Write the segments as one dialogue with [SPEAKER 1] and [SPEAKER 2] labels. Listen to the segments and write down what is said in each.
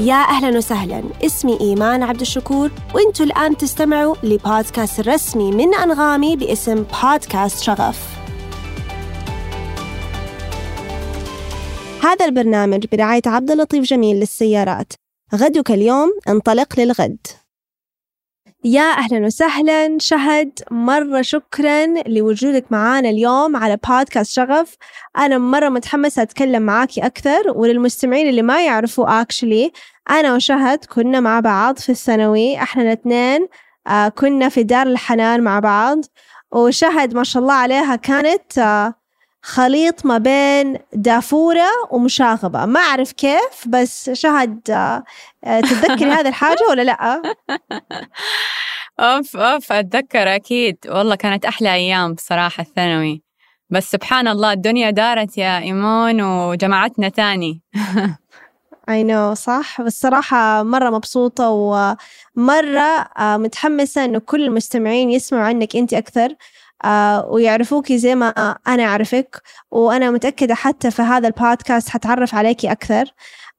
[SPEAKER 1] يا أهلا وسهلا. اسمي إيمان عبد الشكور وإنتوا الآن تستمعوا لبودكاست الرسمي من أنغامي باسم بودكاست شغف. هذا البرنامج برعاية عبد اللطيف جميل للسيارات. غدك اليوم انطلق للغد. يا أهلا وسهلا. شهد مرة شكرا لوجودك معانا اليوم على بودكاست شغف. أنا مرة متحمسة أتكلم معاكي أكثر وللمستمعين اللي ما يعرفوا أكشلي أنا وشهد كنا مع بعض في الثانوي إحنا الاثنين آه كنا في دار الحنان مع بعض وشهد ما شاء الله عليها كانت آه خليط ما بين دافورة ومشاغبة. ما أعرف كيف بس شهد آه، تتذكري هذه الحاجة ولا لأ؟
[SPEAKER 2] أوف أوف أتذكر أكيد. والله كانت أحلى أيام بصراحة الثانوي. بس سبحان الله الدنيا دارت يا إيمون وجمعتنا تاني.
[SPEAKER 1] I know صح؟ بس صراحة مرة مبسوطة ومرة آه، متحمسة إنه كل المستمعين يسمعوا عنك أنت أكثر آه، ويعرفوكي زي ما أنا أعرفك وأنا متأكدة حتى في هذا البودكاست حتعرف عليكي أكثر.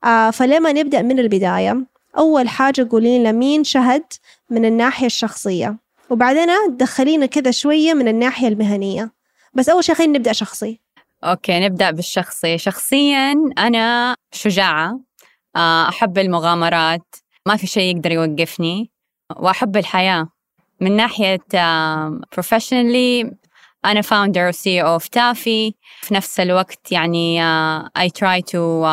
[SPEAKER 1] آه، فلما نبدأ من البداية؟ أول حاجة قولي لنا مين شهد من الناحية الشخصية؟ وبعدين تدخلينا كذا شوية من الناحية المهنية. بس أول شيء خلينا نبدأ شخصي.
[SPEAKER 2] okay نبدأ بالشخصي. شخصيا أنا شجاعة. آه، أحب المغامرات. ما في شيء يقدر يوقفني. وأحب الحياة. من ناحية professionally أنا founder و CEO of Taffi في نفس الوقت يعني I try to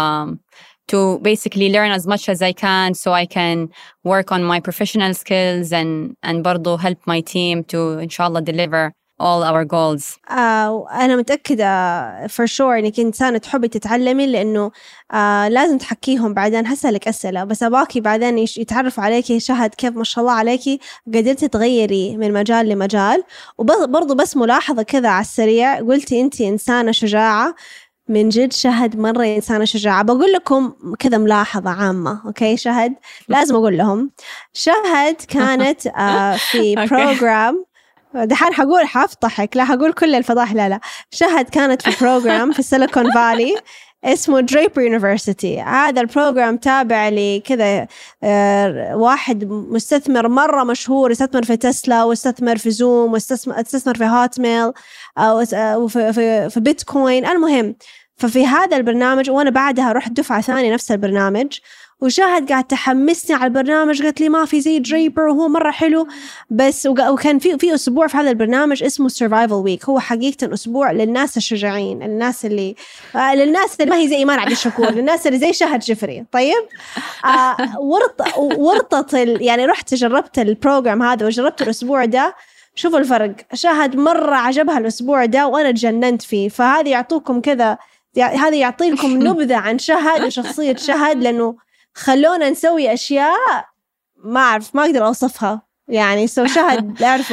[SPEAKER 2] to basically learn as much as I can so I can work on my professional skills and and برضو help my team to إن شاء الله deliver all our goals.
[SPEAKER 1] آه أنا متأكدة for sure إنك إنسانة تحبي تتعلمي لأنه آه لازم تحكيهم بعدين. هسألك أسئلة بس أباكي بعدين يتعرفوا عليكي شهد كيف ما شاء الله عليكي قدرتي تغيري من مجال لمجال. وبرضه بس ملاحظة كذا على السريع قلتي أنت إنسانة شجاعة. من جد شهد مرة إنسانة شجاعة. بقول لكم كذا ملاحظة عامة okay؟ شهد لازم أقول لهم. شهد كانت آه في program دحين حقول حفضحك لا حقول كل الفضائح لا لا. شهد كانت في program في Silicon Valley اسمه Draper University هذا ال program تابع لكذا آه، واحد مستثمر مرة مشهور يستثمر في تسلا واستثمر في Zoom واستثمر في Hotmail وفي في, في بيتكوين المهم ففي هذا البرنامج وأنا بعدها رحت دفعة ثانية نفس البرنامج وشهد قاعد تحمسني على البرنامج قالت لي ما في زي Draper وهو مرة حلو بس وكان في في أسبوع في هذا البرنامج اسمه survival week هو حقيقة أسبوع للناس الشجاعين الناس اللي آه للناس اللي ما هي زي إيمان عبد الشكور للناس اللي زي شهد جفري. طيب؟ آه ورط ورطت يعني رحت جربت ال program هذا وجربت الأسبوع ده. شوفوا الفرق. شهد مرة عجبها الأسبوع ده وأنا تجننت فيه. فهذه يعطوكم كذا هذا يعطيكم نبذة عن شهد وشخصية شهد لأنه خلونا نسوي أشياء ما أعرف ما أقدر أوصفها. يعني so شهد لا أعرف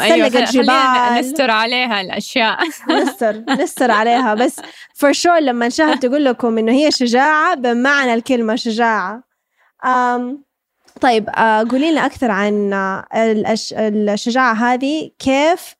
[SPEAKER 2] أيوة الجبال. نستر عليها الأشياء.
[SPEAKER 1] نستر نستر عليها. بس for sure لما شهد تقول لكم إنه هي شجاعة بمعنى الكلمة شجاعة. أم طيب آه، قولي لنا أكثر عن الشجاعة هذه. كيف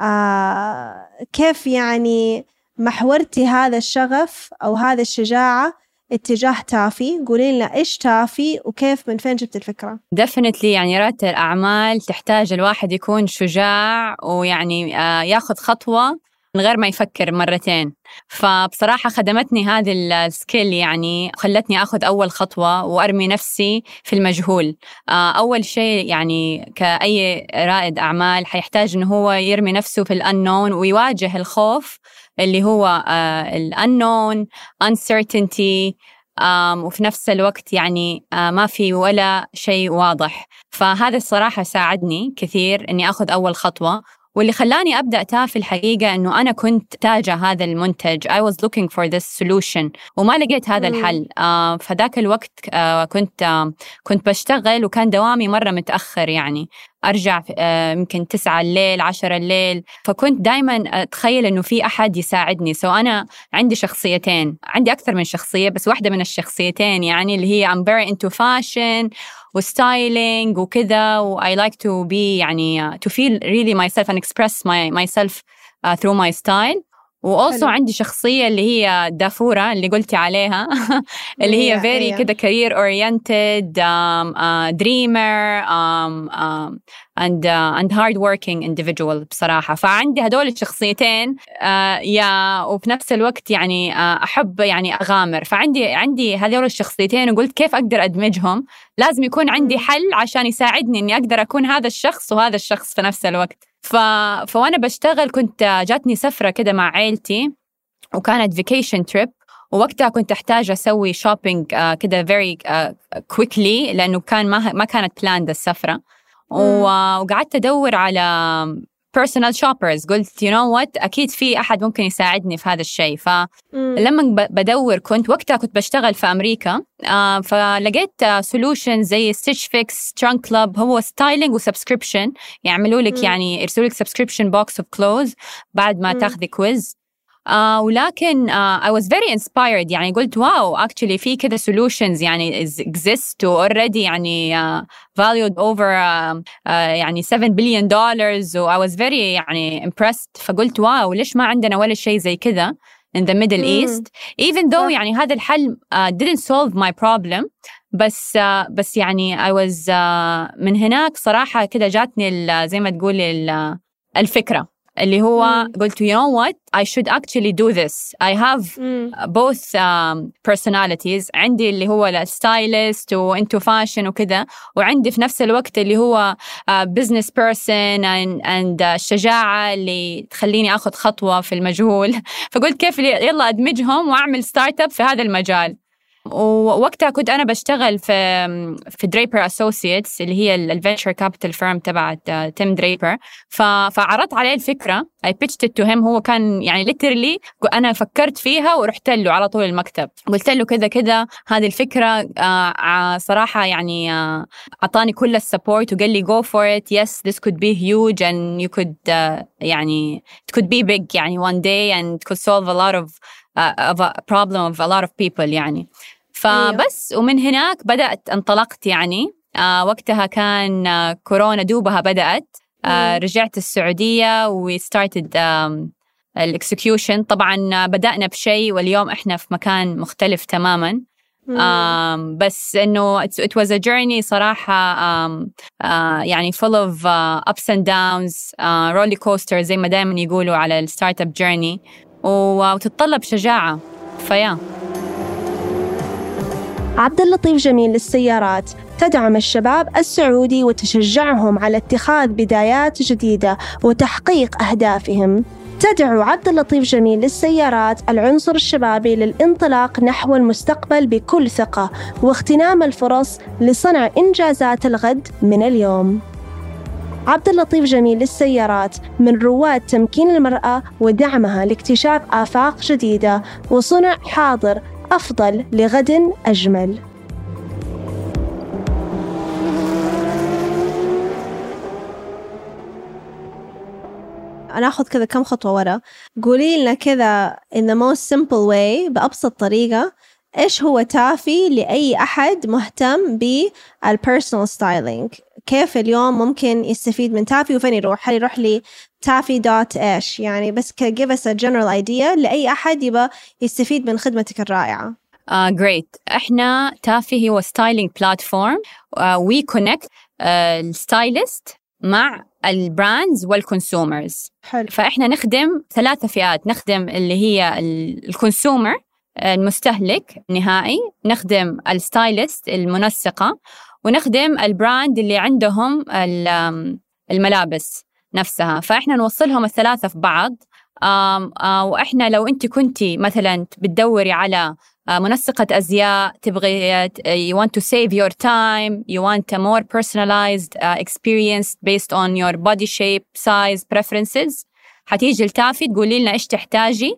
[SPEAKER 1] آه، كيف يعني محورتي هذا الشغف أو هذه الشجاعة اتجاه Taffi قولي لنا إيش Taffi وكيف من فين جبت الفكرة؟
[SPEAKER 2] definitely يعني ريادة الأعمال تحتاج الواحد يكون شجاع ويعني آه، ياخذ خطوة من غير ما يفكر مرتين. فبصراحة خدمتني هذه ال skill يعني خلتني أخذ أول خطوة وأرمي نفسي في المجهول. آه، أول شيء يعني كأي رائد أعمال حيحتاج إنه هو يرمي نفسه في الأنون ويواجه الخوف اللي هو uh, الأنون uncertainty وفي نفس الوقت يعني uh, ما في ولا شيء واضح. فهذا الصراحة ساعدني كثير إني أخذ أول خطوة. واللي خلاني أبدأ تافي الحقيقة أنه أنا كنت تاجة هذا المنتج. I was looking for this solution وما لقيت هذا الحل. آه فذاك الوقت آه كنت آه كنت بشتغل وكان دوامي مرة متأخر يعني. أرجع آه، يمكن تسعة الليل عشرة الليل. فكنت دائما أتخيل إنه في أحد يساعدني. so أنا عندي شخصيتين عندي أكثر من شخصية بس واحدة من الشخصيتين يعني اللي هي I'm very into fashion و styling وكذا و I like to be يعني uh, to feel really myself and express my myself uh, through my style و also عندي شخصية اللي هي دافورة اللي قلتي عليها. اللي هي very كده career oriented dreamer and and hard working individual بصراحة. فعندي هدول الشخصيتين uh, yeah وفي نفس الوقت يعني uh, أحب يعني أغامر. فعندي عندي هذول الشخصيتين وقلت كيف أقدر أدمجهم؟ لازم يكون عندي حل عشان يساعدني إني أقدر أكون هذا الشخص وهذا الشخص في نفس الوقت. ف... فوانا بشتغل كنت جاتني سفرة كده مع عيلتي وكانت vacation trip ووقتها كنت أحتاج أسوي shopping uh, كده very quickly لأنه كان ما ما كانت planned السفرة. وقعدت أدور على personal shoppers قلت you know what أكيد في أحد ممكن يساعدني في هذا الشيء. فلما بدور كنت وقتها كنت بشتغل في أمريكا. آه فلقيت solution زي Stitch Fix Trunk Club هو styling و subscription. يعملوا لك يعني يرسلوا لك subscription box of clothes بعد ما تاخذي quiz آه ولكن آه I was very inspired يعني قلت wow actually في كده solutions يعني exist already يعني uh, valued over uh, uh, يعني 7 billion dollars و I was very يعني impressed فقلت wow ليش ما عندنا ولا شيء زي كده in the Middle mm. East even though يعني هذا الحل uh, didn't solve my problem بس uh, بس يعني I was uh, من هناك صراحة كده جاتني زي ما تقولي الفكرة اللي هو mm. قلت you know what? I should actually do this. I have mm. both um, personalities. عندي اللي هو ال stylist و into fashion وكذا. وعندي في نفس الوقت اللي هو business person and, and uh, الشجاعة اللي تخليني أخذ خطوة في المجهول. فقلت كيف يلا أدمجهم وأعمل start up في هذا المجال. ووقتها كنت أنا بشتغل في في Draper Associates اللي هي ال venture capital firm تبعت Tim Draper فعرضت عليه الفكرة. I pitched to him هو كان يعني literally أنا فكرت فيها ورحت له على طول المكتب. قلت له كذا كذا هذه الفكرة آه صراحة يعني آه أعطاني كل ال support وقال لي go for it yes this could be huge and you could يعني could be big يعني one day and could solve a lot of uh, of a problem of a lot of people يعني. فبس ومن هناك بدأت انطلقت يعني. آه وقتها كان آه كورونا دوبها بدأت. آه رجعت السعودية و started ال execution طبعا بدأنا بشيء واليوم إحنا في مكان مختلف تماما. Um, بس إنه it, was a journey صراحة um, uh, يعني full of uh, ups and downs uh, roller coaster زي ما دائما يقولوا على ال start up journey وتتطلب شجاعة. فيا.
[SPEAKER 3] عبد اللطيف جميل للسيارات. تدعم الشباب السعودي وتشجعهم على اتخاذ بدايات جديدة وتحقيق أهدافهم. تدعو عبد اللطيف جميل للسيارات العنصر الشبابي للانطلاق نحو المستقبل بكل ثقة واغتنام الفرص لصنع إنجازات الغد من اليوم. عبد اللطيف جميل للسيارات من رواد تمكين المرأة ودعمها لاكتشاف آفاق جديدة وصنع حاضر أفضل لغد أجمل
[SPEAKER 1] أنا أخذ كذا كم خطوة ورا. قولي لنا كذا in the most simple way بأبسط طريقة إيش هو تافي لأي أحد مهتم بال personal styling كيف اليوم ممكن يستفيد من تافي؟ وفين يروح؟ هل يروح لي تافي dot إيش؟ يعني بس give us a general idea لأي أحد يبغى يستفيد من خدمتك الرائعة.
[SPEAKER 2] great uh, إحنا تافي هو styling platform we connect ال stylist مع ال brands وال consumers
[SPEAKER 1] حلو.
[SPEAKER 2] فإحنا نخدم ثلاثة فئات. نخدم اللي هي ال consumer المستهلك النهائي نخدم ال stylist المنسقة. ونخدم ال brand اللي عندهم الملابس نفسها. فإحنا نوصلهم الثلاثة في بعض. وإحنا لو أنت كنتي مثلا بتدوري على منسقة أزياء. تبغي you want to save your time. You want a more personalized uh, experience based on your body shape size preferences. حتيجي لتافي تقولي لنا إيش تحتاجي.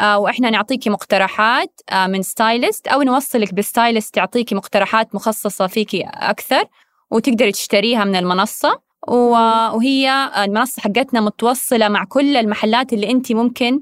[SPEAKER 2] آه، وإحنا نعطيكي مقترحات آه، من stylist أو نوصلك ب stylist تعطيكي مقترحات مخصصة فيكي أكثر وتقدري تشتريها من المنصة. وهي المنصة حقتنا متوصلة مع كل المحلات اللي انت ممكن آه،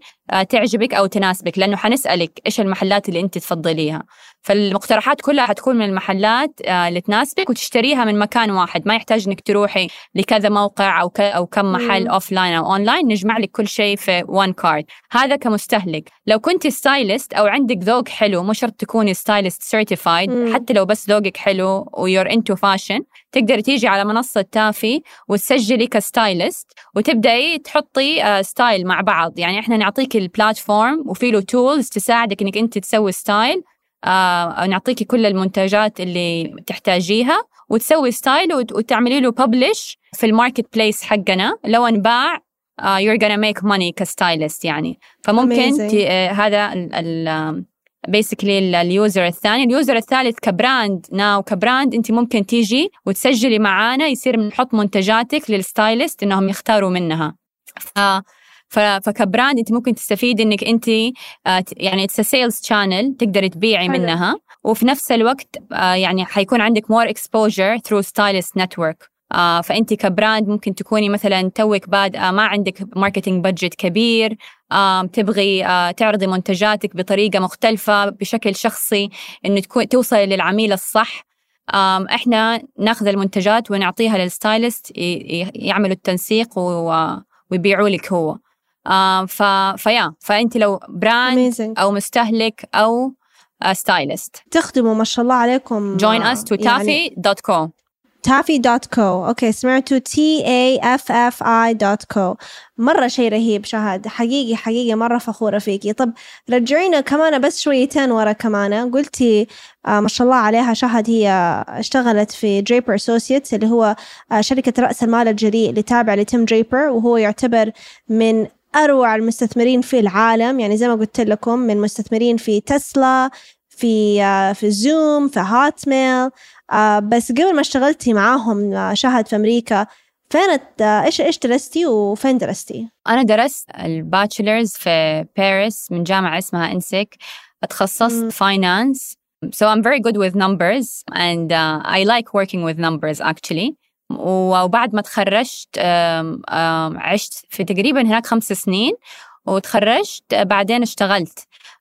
[SPEAKER 2] تعجبك أو تناسبك لأنه حنسألك إيش المحلات اللي أنت تفضليها. فالمقترحات كلها حتكون من المحلات آه، اللي تناسبك وتشتريها من مكان واحد. ما يحتاج إنك تروحي لكذا موقع أو أو كم محل offline أو اون لاين نجمع لك كل شيء في one cart هذا كمستهلك. لو كنت stylist أو عندك ذوق حلو مو شرط تكوني stylist certified حتى لو بس ذوقك حلو و you're into fashion تقدري تيجي على منصة تافي وتسجلي ك stylist وتبدأي تحطي style آه، مع بعض. يعني إحنا نعطيك ال platform وفي له tools تساعدك إنك أنت تسوي style آه نعطيكي كل المنتجات اللي تحتاجيها وتسوي style وتعملي له publish في ال marketplace حقنا. لو انباع uh, you're gonna make money ك stylist يعني. فممكن ت, uh, هذا ال بيسكلي اليوزر الثاني. اليوزر الثالث كبراند. ناو كبراند أنت ممكن تيجي وتسجلي معانا. يصير نحط منتجاتك لل stylist إنهم يختاروا منها. ف فك brand انت ممكن تستفيد انك انت آه، يعني it's sales channel تقدري تبيعي حلو. منها. وفي نفس الوقت آه، يعني حيكون عندك more exposure through stylist network فانت ك brand ممكن تكوني مثلا توك بادئه ما عندك marketing budget كبير تبغي آه، تعرضي منتجاتك بطريقة مختلفة بشكل شخصي إنه تكون توصلي للعميل الصح. إحنا ناخذ المنتجات ونعطيها لل stylist يعملوا التنسيق ويبيعوا لك هو. آه ف ف yeah فانت لو brand Amazing. أو مستهلك أو stylist uh,
[SPEAKER 1] تخدموا ما شاء الله عليكم.
[SPEAKER 2] Join us to dot co
[SPEAKER 1] Taffi dot co okay سمعتوا T A F F I dot co مرة شيء رهيب شهد. حقيقي حقيقي مرة فخورة فيكي. طب رجعينا كمان بس شويتين ورا كمان. قلتي آه ما شاء الله عليها شهد هي اشتغلت في Draper Associates اللي هو آه شركة رأس المال الجريء اللي تابع ل Tim Draper وهو يعتبر من أروع المستثمرين في العالم. يعني زي ما قلت لكم من مستثمرين في تسلا في آه، في Zoom في Hotmail آه، بس قبل ما اشتغلتي معاهم آه، شهد في أمريكا فين إيش إيش درستي وفين درستي؟
[SPEAKER 2] أنا درست ال bachelor's في باريس من جامعة اسمها INSEEC تخصصت finance So I'm very good with numbers and uh, I like working with numbers actually. وبعد ما تخرجت عشت في تقريبا هناك خمس سنين وتخرجت بعدين اشتغلت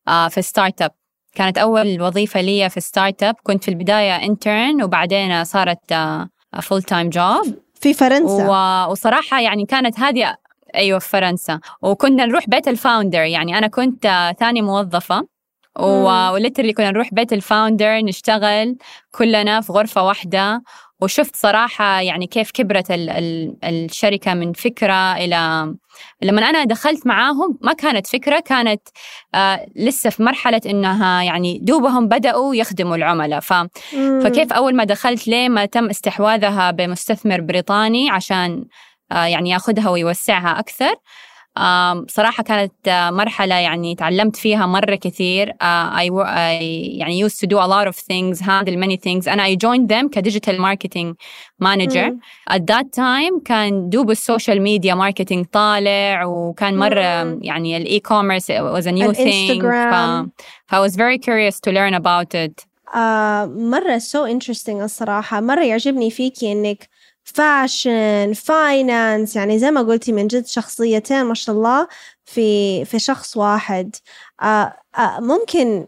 [SPEAKER 2] آه، في startup كانت أول وظيفة لي في startup كنت في البداية intern وبعدين صارت full time job
[SPEAKER 1] في فرنسا.
[SPEAKER 2] وصراحة يعني كانت هذه أيوة في فرنسا. وكنا نروح بيت ال founder يعني أنا كنت آه، ثاني موظفة. و literally كنا نروح بيت ال founder نشتغل كلنا في غرفة واحدة. وشفت صراحة يعني كيف كبرت ال ال الشركة من فكرة إلى لما أنا دخلت معاهم ما كانت فكرة كانت آه لسه في مرحلة إنها يعني دوبهم بدأوا يخدموا العملاء. ف... فكيف أول ما دخلت ليه ما تم استحواذها بمستثمر بريطاني عشان آه يعني ياخذها ويوسعها أكثر؟ صراحة كانت مرحلة يعني تعلمت فيها مرة كثير. uh, I, I يعني used to do a lot of things handle many things. And I joined them ك digital marketing manager at that time كان دوب ال social media marketing طالع وكان مرة. يعني ال e-commerce was a new thing. ف, ف I was very curious to learn about it.
[SPEAKER 1] uh, مرة so interesting الصراحة. مرة يعجبني فيكي إنك fashion finance يعني زي ما قلتي من جد شخصيتين ما شاء الله في في شخص واحد. آه آه ممكن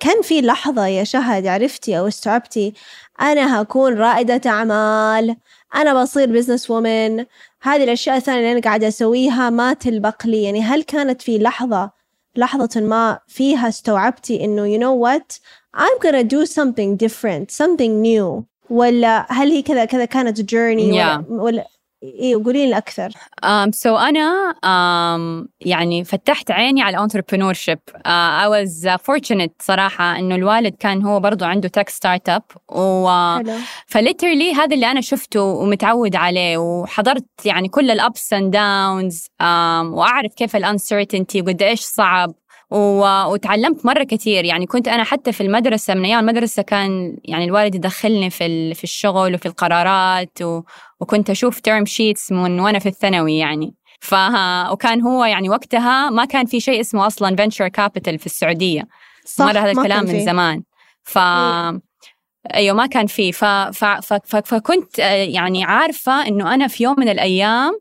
[SPEAKER 1] كان في لحظة يا شهد عرفتي أو استوعبتي أنا هكون رائدة أعمال أنا بصير business woman هذه الأشياء الثانية اللي أنا قاعدة أسويها ما تلبق لي. يعني هل كانت في لحظة لحظة ما فيها استوعبتي إنه you know what I'm gonna do something different something new. ولا هل هي كذا كذا كانت journey yeah. ولا, ولا إيه قولي لي أكثر.
[SPEAKER 2] Um, so أنا um, يعني فتحت عيني على ال entrepreneur uh, I was fortunate صراحة إنه الوالد كان هو برضه عنده tech startup و ف literally هذا اللي أنا شفته ومتعود عليه. وحضرت يعني كل ال ups and downs وأعرف كيف ال uncertainty وقد إيش صعب. وتعلمت مرة كثير يعني كنت أنا حتى في المدرسة من أيام المدرسة كان يعني الوالد يدخلني في في الشغل وفي القرارات و... وكنت أشوف term sheets من وأنا في الثانوي يعني. ف وكان هو يعني وقتها ما كان في شيء اسمه أصلا venture capital في السعودية. صح مرة هذا الكلام من زمان. ف أيوه ما كان في ف... ف... ف... ف... فكنت يعني عارفة إنه أنا في يوم من الأيام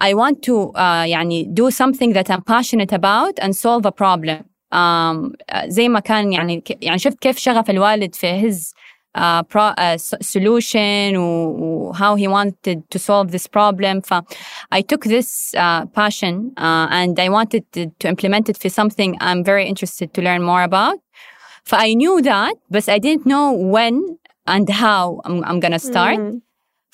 [SPEAKER 2] I want to uh, يعني do something that I'm passionate about and solve a problem um, زي ما كان يعني يعني شفت كيف شغف الوالد في his uh, pro, uh, solution و how he wanted to solve this problem ف I took this uh, passion uh, and I wanted to, to implement it for something I'm very interested to learn more about ف I knew that but I didn't know when and how I'm, I'm gonna start mm.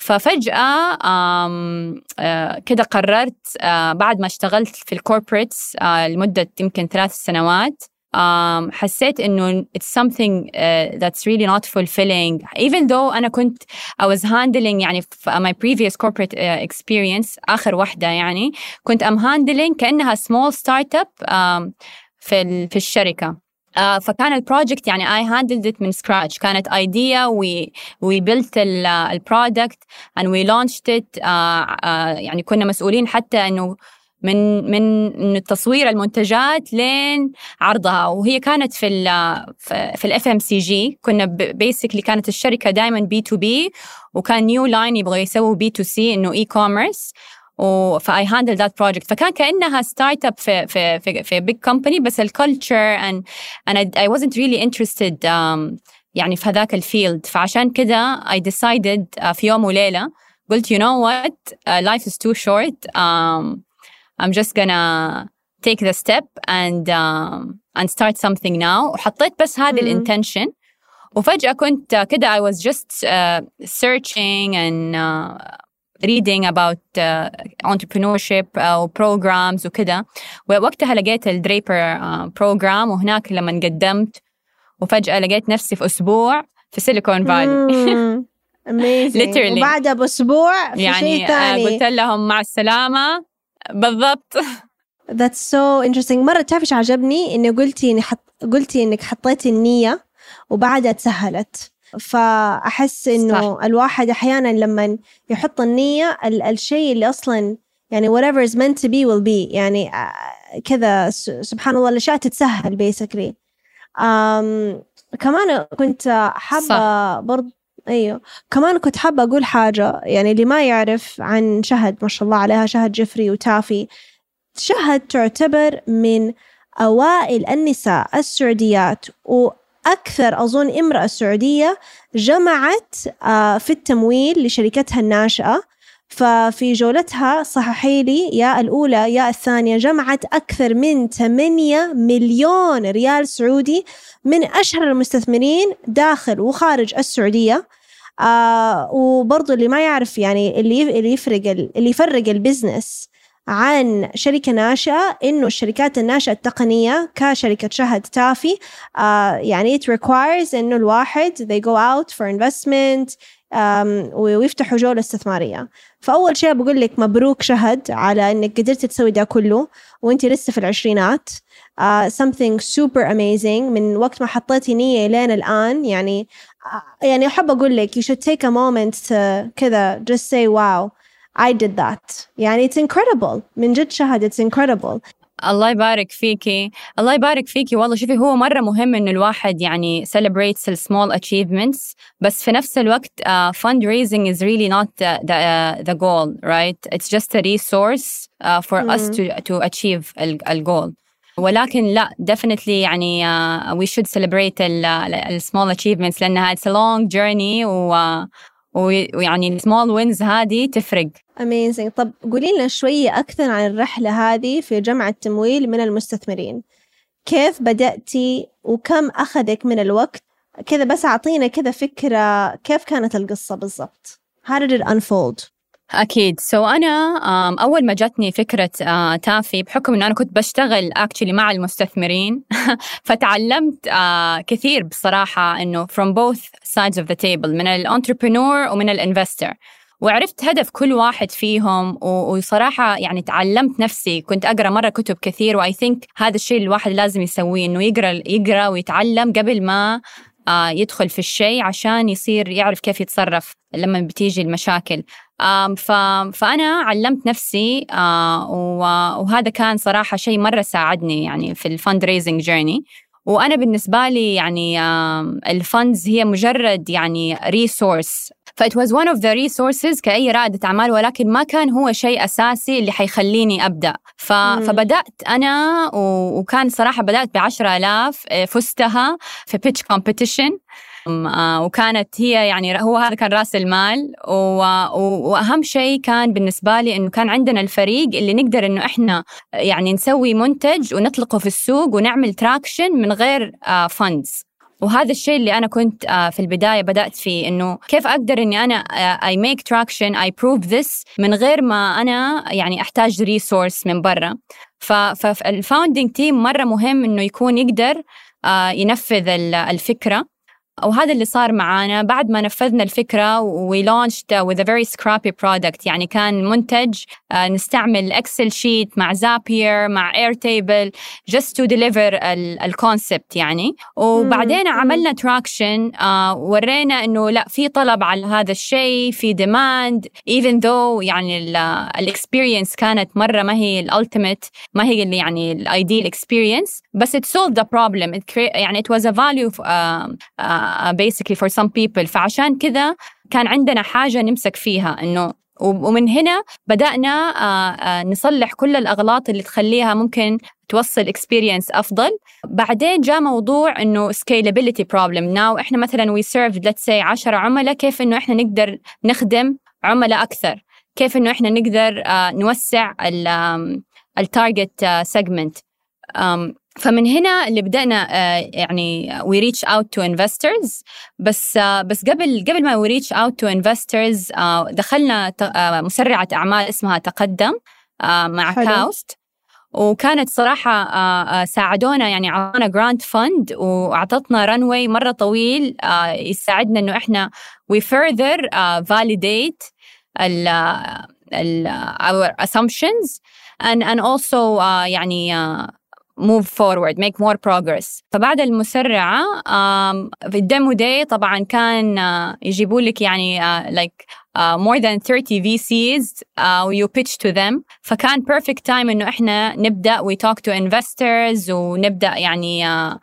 [SPEAKER 2] ففجأة آه كده قررت آه بعد ما اشتغلت في ال corporates آه لمدة يمكن ثلاث سنوات um, حسيت إنه it's something uh, that's really not fulfilling even though أنا كنت I was handling يعني my previous corporate uh, experience آخر واحدة يعني كنت I'm handling كأنها small startup um, في في الشركة Uh, فكان ال project يعني I handled it من scratch. كانت idea we we built ال product launched it. uh, uh, يعني كنا مسؤولين حتى إنه من من تصوير المنتجات لين عرضها. وهي كانت في ال في ال FMCG كنا basically كانت الشركة دائما B to B وكان new line يبغوا يسووا B to C إنه e-commerce ف I handled that project فكان كأنها startup في في في, في big company بس ال culture and أنا اي wasn't really interested um, يعني في هذاك الفيلد فعشان كده I decided uh, في يوم وليلة قلت you know what? Uh, life is too short. Um, I'm just gonna take the step and um, and start something now. وحطيت بس هذه الانتنشن وفجأة كنت كده I was just uh, searching and uh, reading about uh, entrepreneurship أو programs وكده. ووقتها لقيت الدريبر uh, program وهناك لما قدمت وفجأة لقيت نفسي في أسبوع في سيليكون فالي
[SPEAKER 1] literally. وبعدها بأسبوع في
[SPEAKER 2] يعني
[SPEAKER 1] شيء ثاني
[SPEAKER 2] قلت لهم مع السلامة. بالضبط.
[SPEAKER 1] That's so interesting. مرة تعرفي إيش عجبني؟ إنه قلتي إني حط... قلتي إنك حطيتي النية وبعدها تسهلت. فأحس إنه صح. الواحد أحيانا لما يحط النية ال... الشيء اللي أصلا يعني whatever is meant to be will be. يعني كذا سبحان الله الأشياء تتسهل basically. um, كمان كنت حابة برضه أيوه. كمان كنت حابة أقول حاجة يعني اللي ما يعرف عن شهد ما شاء الله عليها شهد جفري وتافي. شهد تعتبر من أوائل النساء السعوديات وأكثر أظن امرأة سعودية جمعت في التمويل لشركتها الناشئة. ففي جولتها صححي لي يا الأولى يا الثانية جمعت أكثر من 8 مليون ريال سعودي من أشهر المستثمرين داخل وخارج السعودية. آه وبرضو اللي ما يعرف يعني اللي اللي يفرق اللي يفرق البزنس عن شركة ناشئة إنه الشركات الناشئة التقنية كشركة شهد تافي آه يعني it requires إنه الواحد they go out for investment ويفتحوا جولة استثمارية فأول شيء بقول لك مبروك شهد على إنك قدرتي تسوي ده كله وإنتي لسه في العشرينات. uh, something super amazing. من وقت ما حطيتي نية لين الآن يعني uh, يعني أحب أقول لك you should take a moment to كذا just say wow. I did that يعني it's incredible من جد شهد it's incredible
[SPEAKER 2] الله يبارك فيكي الله يبارك فيكي والله شوفي هو مرة مهم إنه الواحد يعني celebrates the small achievements بس في نفس الوقت uh, fundraising is really not the, the, uh, the goal right it's just a resource uh, for mm. us to, to achieve the goal ولكن لا definitely يعني uh, we should celebrate the small achievements لأنها it's a long journey و, ويعني السمول وينز هذه تفرق.
[SPEAKER 1] Amazing. طب قولي لنا شوية أكثر عن الرحلة هذه في جمع التمويل من المستثمرين. كيف بدأتي وكم أخذك من الوقت؟ كذا بس أعطينا كذا فكرة كيف كانت القصة بالضبط. How did it unfold؟
[SPEAKER 2] أكيد. so so أنا أول ما جاتني فكرة تافي بحكم إنه أنا كنت بشتغل actually مع المستثمرين فتعلمت كثير بصراحة إنه from both sides of the table من ال entrepreneur ومن ال investor وعرفت هدف كل واحد فيهم وصراحة يعني تعلمت نفسي. كنت أقرأ مرة كتب كثير و I think هذا الشيء الواحد لازم يسويه إنه يقرأ يقرأ ويتعلم قبل ما يدخل في الشيء عشان يصير يعرف كيف يتصرف لما بتيجي المشاكل. فأنا علمت نفسي وهذا كان صراحة شيء مرة ساعدني يعني في ال fundraising journey وأنا بالنسبة لي يعني ال funds هي مجرد يعني resource ف it was one of the resources كأي رائدة أعمال ولكن ما كان هو شيء أساسي اللي حيخليني أبدأ. ف... فبدأت أنا و... وكان صراحة بدأت بعشرة آلاف فزتها في competition. آه، وكانت هي يعني هو هذا كان رأس المال. وأهم شيء كان بالنسبة لي إنه كان عندنا الفريق اللي نقدر إنه إحنا يعني نسوي منتج ونطلقه في السوق ونعمل traction من غير funds وهذا الشيء اللي أنا كنت في البداية بدأت فيه إنه كيف أقدر إني أنا I make traction I prove this من غير ما أنا يعني أحتاج resource من برا فال founding team مرة مهم إنه يكون يقدر ينفذ الفكرة وهذا اللي صار معانا بعد ما نفذنا الفكرة we launched with a very scrappy product. يعني كان منتج uh, نستعمل Excel sheet مع Zapier مع Airtable just to deliver ال concept يعني. وبعدين عملنا traction uh, ورينا إنه لا في طلب على هذا الشيء في demand even though يعني ال experience كانت مرة ما هي ال ultimate ما هي اللي يعني ال ideal experience بس it solved the problem. It يعني it was a value uh, uh, basically for some people. فعشان كذا كان عندنا حاجة نمسك فيها إنه ومن هنا بدأنا نصلح كل الأغلاط اللي تخليها ممكن توصل experience أفضل. بعدين جاء موضوع إنه scalability problem. Now إحنا مثلا we served let's say 10 عملاء كيف إنه إحنا نقدر نخدم عملاء أكثر؟ كيف إنه إحنا نقدر نوسع ال target segment فمن هنا اللي بدأنا يعني we reach out to investors. بس بس قبل قبل ما we reach out to investors دخلنا مسرعة أعمال اسمها تقدم مع حلو. كاوست وكانت صراحة ساعدونا يعني أعطونا grant fund وأعطتنا runway مرة طويل يساعدنا إنه إحنا we further validate ال ال our assumptions. And and also يعني move forward make more progress فبعد المسرعة في الديمو داي طبعا كان يجيبوا لك يعني like uh, more than 30 VCs uh, you pitch to them فكان perfect time إنه إحنا نبدأ we talk to investors ونبدأ يعني uh,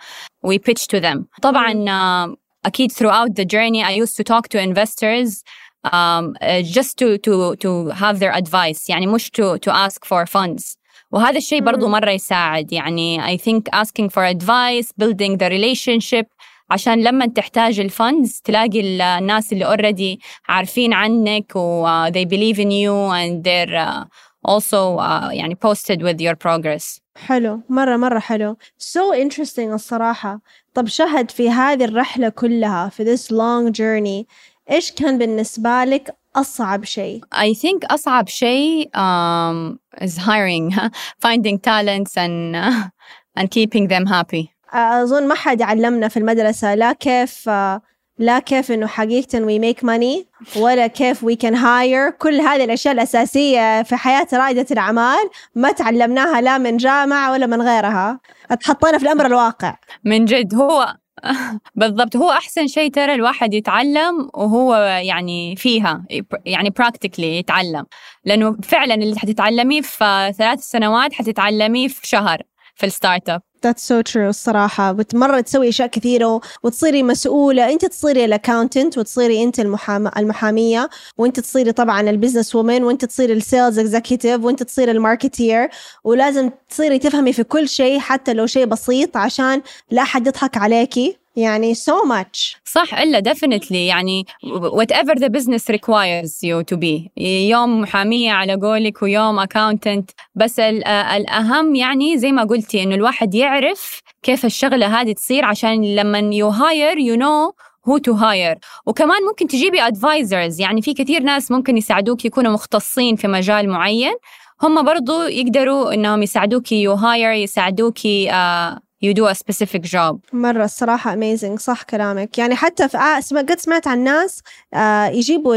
[SPEAKER 2] we pitch to them طبعا uh, أكيد throughout the journey I used to talk to investors um, uh, just to to to have their advice يعني مش to to ask for funds وهذا الشيء برضو مرة يساعد يعني I think asking for advice building the relationship عشان لما تحتاج الفندز تلاقي الناس اللي already عارفين عنك و uh, they believe in you and they're uh, also uh, يعني posted with your progress
[SPEAKER 1] حلو مرة مرة حلو so interesting الصراحة طب شهد في هذه الرحلة كلها في this long journey إيش كان بالنسبة لك أصعب شيء؟
[SPEAKER 2] I think أصعب شيء um, is hiring, finding talents and, uh, and keeping them happy.
[SPEAKER 1] أظن ما حد علمنا في المدرسة لا كيف لا كيف إنه حقيقة we make money ولا كيف we can hire كل هذه الأشياء الأساسية في حياة رائدة الأعمال ما تعلمناها لا من جامعة ولا من غيرها اتحطينا في الأمر الواقع
[SPEAKER 2] من جد هو بالضبط. هو أحسن شيء ترى الواحد يتعلم وهو يعني فيها يعني براكتيكلي يتعلم. لأنه فعلا اللي حتتعلميه في ثلاث سنوات حتتعلميه في شهر في ال startup
[SPEAKER 1] That's so true الصراحة. بتمرة تسوي أشياء كثيرة وتصيري مسؤولة. أنت تصيري ال accountant وتصيري أنت المحام... المحامية. وأنت تصيري طبعا ال businesswoman وأنت تصيري ال sales executive وأنت تصيري ال marketer ولازم تصيري تفهمي في كل شيء حتى لو شيء بسيط عشان لا أحد يضحك عليكي. يعني so much.
[SPEAKER 2] صح إلا definitely يعني whatever the business requires you to be. يوم محامية على قولك ويوم accountant. بس الأهم يعني زي ما قلتي إنه الواحد يعرف كيف الشغلة هذه تصير عشان لما you hire you know who to hire. وكمان ممكن تجيبي advisors. يعني في كثير ناس ممكن يساعدوك يكونوا مختصين في مجال معين. هم برضو يقدروا إنهم يساعدوكي you hire يساعدوكي uh, you do a specific job.
[SPEAKER 1] مرة الصراحة amazing صح كلامك. يعني حتى في آه قد سمعت عن ناس آه يجيبوا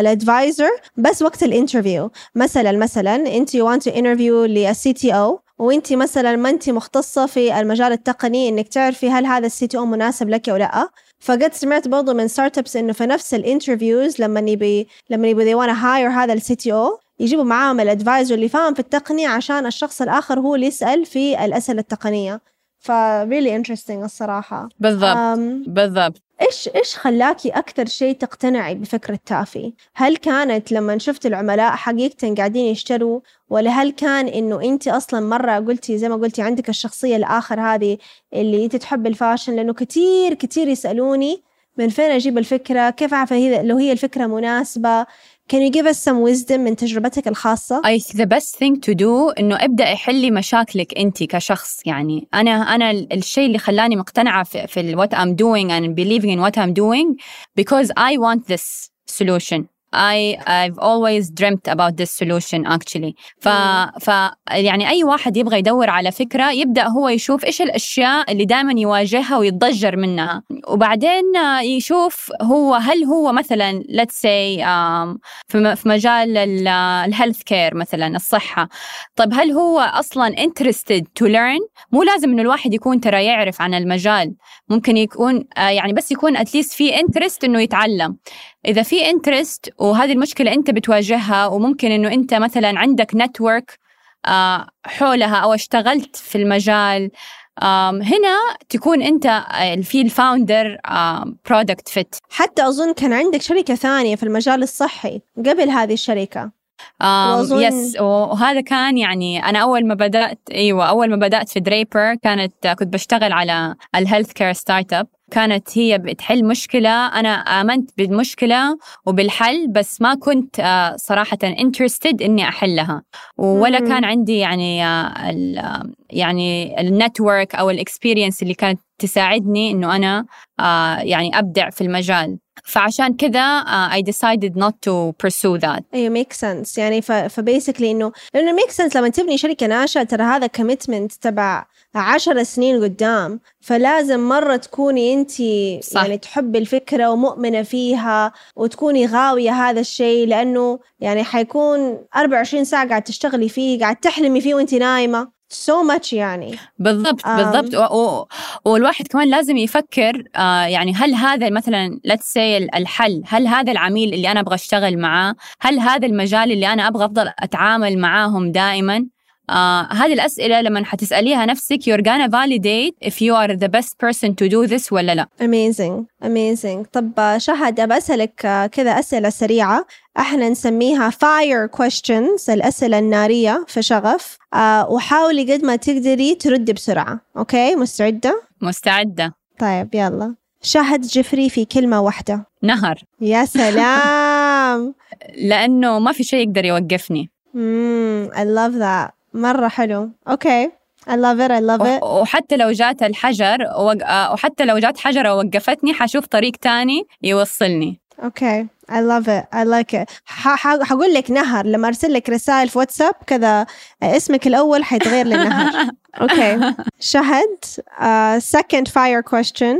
[SPEAKER 1] ال advisor بس وقت ال interview. مثلا مثلا أنت you want to interview لل CTO وأنت مثلا ما أنت مختصة في المجال التقني إنك تعرفي هل هذا ال CTO مناسب لك أو لا. فقد سمعت برضو من startups إنه في نفس ال interviews لما يبي لما يبي they wanna hire هذا ال CTO يجيبوا معاهم ال advisor اللي فاهم في التقنية عشان الشخص الآخر هو اللي يسأل في الأسئلة التقنية ف really interesting الصراحة
[SPEAKER 2] بالضبط بالضبط
[SPEAKER 1] إيش إيش خلاكي أكثر شيء تقتنعي بفكرة تافي؟ هل كانت لما شفت العملاء حقيقه قاعدين يشتروا ولا هل كان إنه أنت أصلا مرة قلتي زي ما قلتي عندك الشخصية الآخر هذه اللي أنت تحب الفاشن لأنه كثير كثير يسألوني من فين أجيب الفكرة؟ كيف أعرف هي لو هي الفكرة مناسبة؟ Can you give us some wisdom من تجربتك الخاصة؟
[SPEAKER 2] I think the best thing to do إنه ابدأ حلي مشاكلك أنت كشخص يعني أنا أنا ال- الشيء اللي خلاني مقتنعة في, في what I'm doing and believing in what I'm doing because I want this solution. I I've always dreamt about this solution actually. ف, ف يعني أي واحد يبغى يدور على فكرة يبدأ هو يشوف إيش الأشياء اللي دائما يواجهها ويتضجر منها. وبعدين آه، يشوف هو هل هو مثلا let's say um, في م- في مجال ال healthcare مثلا الصحة. طيب هل هو أصلا interested to learn مو لازم إنه الواحد يكون ترى يعرف عن المجال. ممكن يكون آه، يعني بس يكون at least في interest إنه يتعلم. إذا في interest وهذه المشكلة أنت بتواجهها وممكن إنه أنت مثلا عندك network آه، حولها أو اشتغلت في المجال هنا تكون أنت آه، في ال founder product fit
[SPEAKER 1] حتى أظن كان عندك شركة ثانية في المجال الصحي قبل هذه الشركة.
[SPEAKER 2] آم،
[SPEAKER 1] وأظن-
[SPEAKER 2] yes وهذا كان يعني أنا أول ما بدأت أيوه أول ما بدأت في دريبر كانت كنت بشتغل على ال healthcare startup كانت هي بتحل مشكلة أنا آمنت بالمشكلة وبالحل بس ما كنت آه، صراحة interested إني أحلها. ولا. كان عندي يعني آه، ال- آه، يعني ال network أو ال experience اللي كانت تساعدني إنه أنا آه، يعني أبدع في المجال. فعشان كذا آه، I decided not to pursue that.
[SPEAKER 1] أيوه make sense يعني ف basically إنه لأنه make sense لما تبني شركة ناشئة ترى هذا commitment تبع عشر سنين قدام فلازم مرة تكوني
[SPEAKER 2] صح.
[SPEAKER 1] يعني تحبي الفكرة ومؤمنة فيها وتكوني غاوية هذا الشيء لأنه يعني حيكون 24 ساعة قاعد تشتغلي فيه قاعد تحلمي فيه وانت نايمة so much يعني
[SPEAKER 2] بالضبط. بالضبط و- و- والواحد كمان لازم يفكر آه يعني هل هذا مثلا let's say الحل هل هذا العميل اللي أنا أبغى أشتغل معاه هل هذا المجال اللي أنا أبغى أفضل أتعامل معاهم دائما آه هذه الأسئلة لما حتسأليها نفسك you're gonna validate if you are the best person to do this ولا لا.
[SPEAKER 1] Amazing amazing. طب آه، شهد أبى أسألك آه، كذا أسئلة سريعة. إحنا نسميها fire questions الأسئلة النارية في شغف. آه وحاولي قد ما تقدري تردي بسرعة. okay؟ مستعدة؟
[SPEAKER 2] مستعدة.
[SPEAKER 1] طيب يلا. شهد جفري في كلمة واحدة.
[SPEAKER 2] نهر.
[SPEAKER 1] يا سلام!
[SPEAKER 2] لأنه ما في شيء يقدر يوقفني.
[SPEAKER 1] مم, I love that. مرة حلو. okay I love it I love it.
[SPEAKER 2] وح- وحتى لو جات الحجر وق- آه، وحتى لو جات حجرة ووقفتني حشوف طريق تاني يوصلني.
[SPEAKER 1] أوكي I love it. I like it. ح- ح- حقول لك نهر. لما أرسل لك رسائل في واتساب كذا اسمك الأول حيتغير للنهر. أوكي شهد uh, second fire question.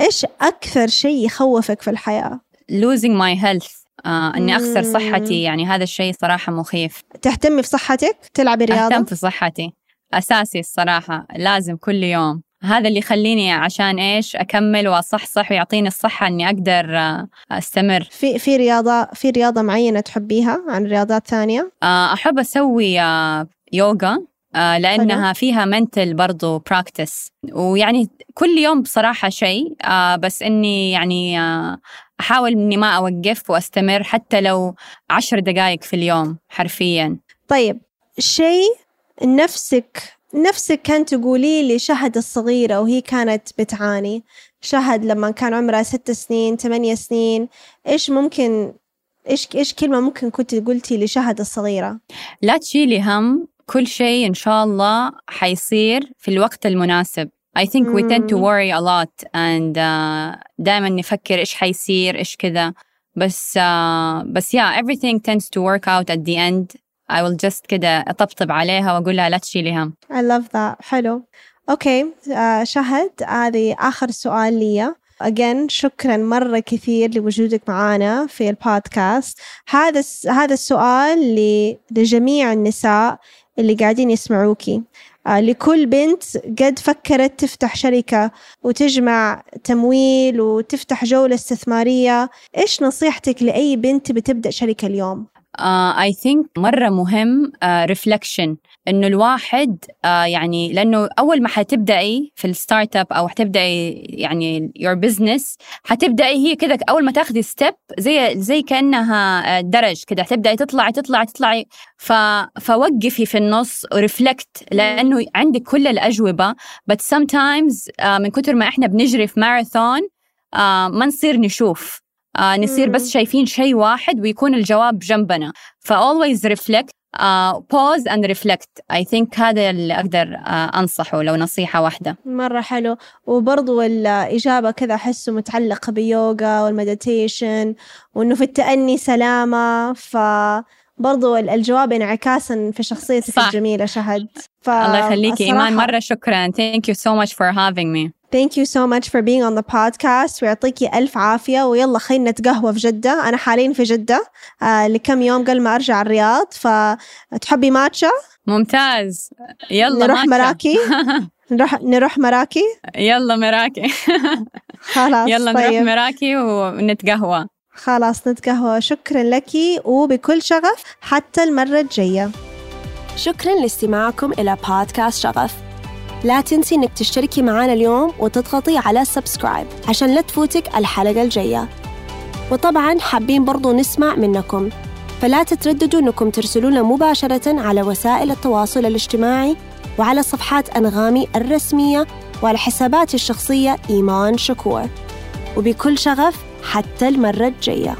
[SPEAKER 1] إيش أكثر شيء يخوفك في الحياة؟
[SPEAKER 2] Losing my health. آه إني
[SPEAKER 1] أخسر.
[SPEAKER 2] صحتي. يعني هذا الشيء صراحة مخيف.
[SPEAKER 1] تهتمي في صحتك تلعبي
[SPEAKER 2] أهتم
[SPEAKER 1] رياضة
[SPEAKER 2] في صحتي. أساسي الصراحة. لازم كل يوم. هذا اللي يخليني عشان إيش؟ أكمل وأصحصح ويعطيني الصحة إني أقدر آه، أستمر.
[SPEAKER 1] في في رياضة في رياضة معينة تحبيها عن رياضات ثانية؟
[SPEAKER 2] آه، أحب أسوي آه، يوغا آه، لأنها فيها منتل برضو براكتس ويعني كل يوم بصراحة شيء آه، بس إني يعني أحاول إني ما أوقف وأستمر حتى لو عشر دقائق في اليوم حرفيا.
[SPEAKER 1] طيب شيء نفسك نفسك كانت تقولي لي شهد الصغيرة وهي كانت بتعاني. شهد لما كان عمرها ست سنين ثمانية سنين. إيش ممكن إيش إيش كلمة ممكن كنت قلتي لشهد الصغيرة؟
[SPEAKER 2] لا تشيلي هم كل شيء إن شاء الله حيصير في الوقت المناسب. I think we tend to
[SPEAKER 1] مم.
[SPEAKER 2] worry a lot and uh, دائما نفكر إيش حيصير إيش كذا. بس uh, بس yeah everything tends to work out at the end. I will just كده أطبطب عليها وأقول لها لا تشيلي هم.
[SPEAKER 1] I love that. حلو. أوكي آه شهد. هذه آخر سؤال لي again شكرا مرة كثير لوجودك معنا في البودكاست. هذا الس- هذا السؤال ل- لجميع النساء اللي قاعدين يسمعوكي. آه، لكل بنت قد فكرت تفتح شركة وتجمع تمويل وتفتح جولة استثمارية إيش نصيحتك لأي بنت بتبدأ شركة اليوم؟
[SPEAKER 2] I uh, think مرة مهم reflection uh, إنه الواحد uh, يعني لأنه أول ما حتبدأي في ال startup أو حتبدأي يعني your business حتبدأي هي كذا أول ما تاخذي step زي زي كأنها درج كذا حتبدأي تطلعي تطلعي تطلعي. ف فوقفي في النص و reflect لأنه عندك كل الأجوبة. بس sometimes uh, من كثر ما إحنا بنجري في ماراثون ما نصير نشوف. آه نصير بس شايفين شيء واحد ويكون الجواب جنبنا. ف always reflect uh, pause and reflect. I think هذا اللي أقدر uh, أنصحه لو نصيحة واحدة.
[SPEAKER 1] مرة حلو. وبرضو الإجابة كذا أحسه متعلقة بيوغا والمديتيشن وإنه في التأني سلامة. ف برضو الجواب انعكاسا في شخصيتك صح. الجميلة شهد.
[SPEAKER 2] ف... الله يخليكي إيمان. مرة شكرا. Thank you so much for having me.
[SPEAKER 1] Thank you so much for being on the podcast. ويعطيكي ألف عافية. ويلا خلينا نتقهوى في جدة. أنا حاليا في جدة. آه لكم يوم قبل ما أرجع الرياض. فتحبي ماتشا؟
[SPEAKER 2] ممتاز. يلا
[SPEAKER 1] نروح ماتشا. مراكي؟ نروح نروح مراكي؟
[SPEAKER 2] يلا مراكي.
[SPEAKER 1] خلاص
[SPEAKER 2] يلا
[SPEAKER 1] طيب.
[SPEAKER 2] نروح مراكي ونتقهوى.
[SPEAKER 1] خلاص نتقهوى. شكرا لك. وبكل شغف حتى المرة الجاية.
[SPEAKER 3] شكرا لاستماعكم إلى بودكاست شغف. لا تنسي إنك تشتركي معنا اليوم وتضغطي على سبسكرايب عشان لا تفوتك الحلقة الجاية. وطبعا حابين برضو نسمع منكم. فلا تترددوا أنكم ترسلونا مباشرة على وسائل التواصل الاجتماعي وعلى صفحات أنغامي الرسمية وعلى حساباتي الشخصية إيمان شكور. وبكل شغف حتى المرة الجاية.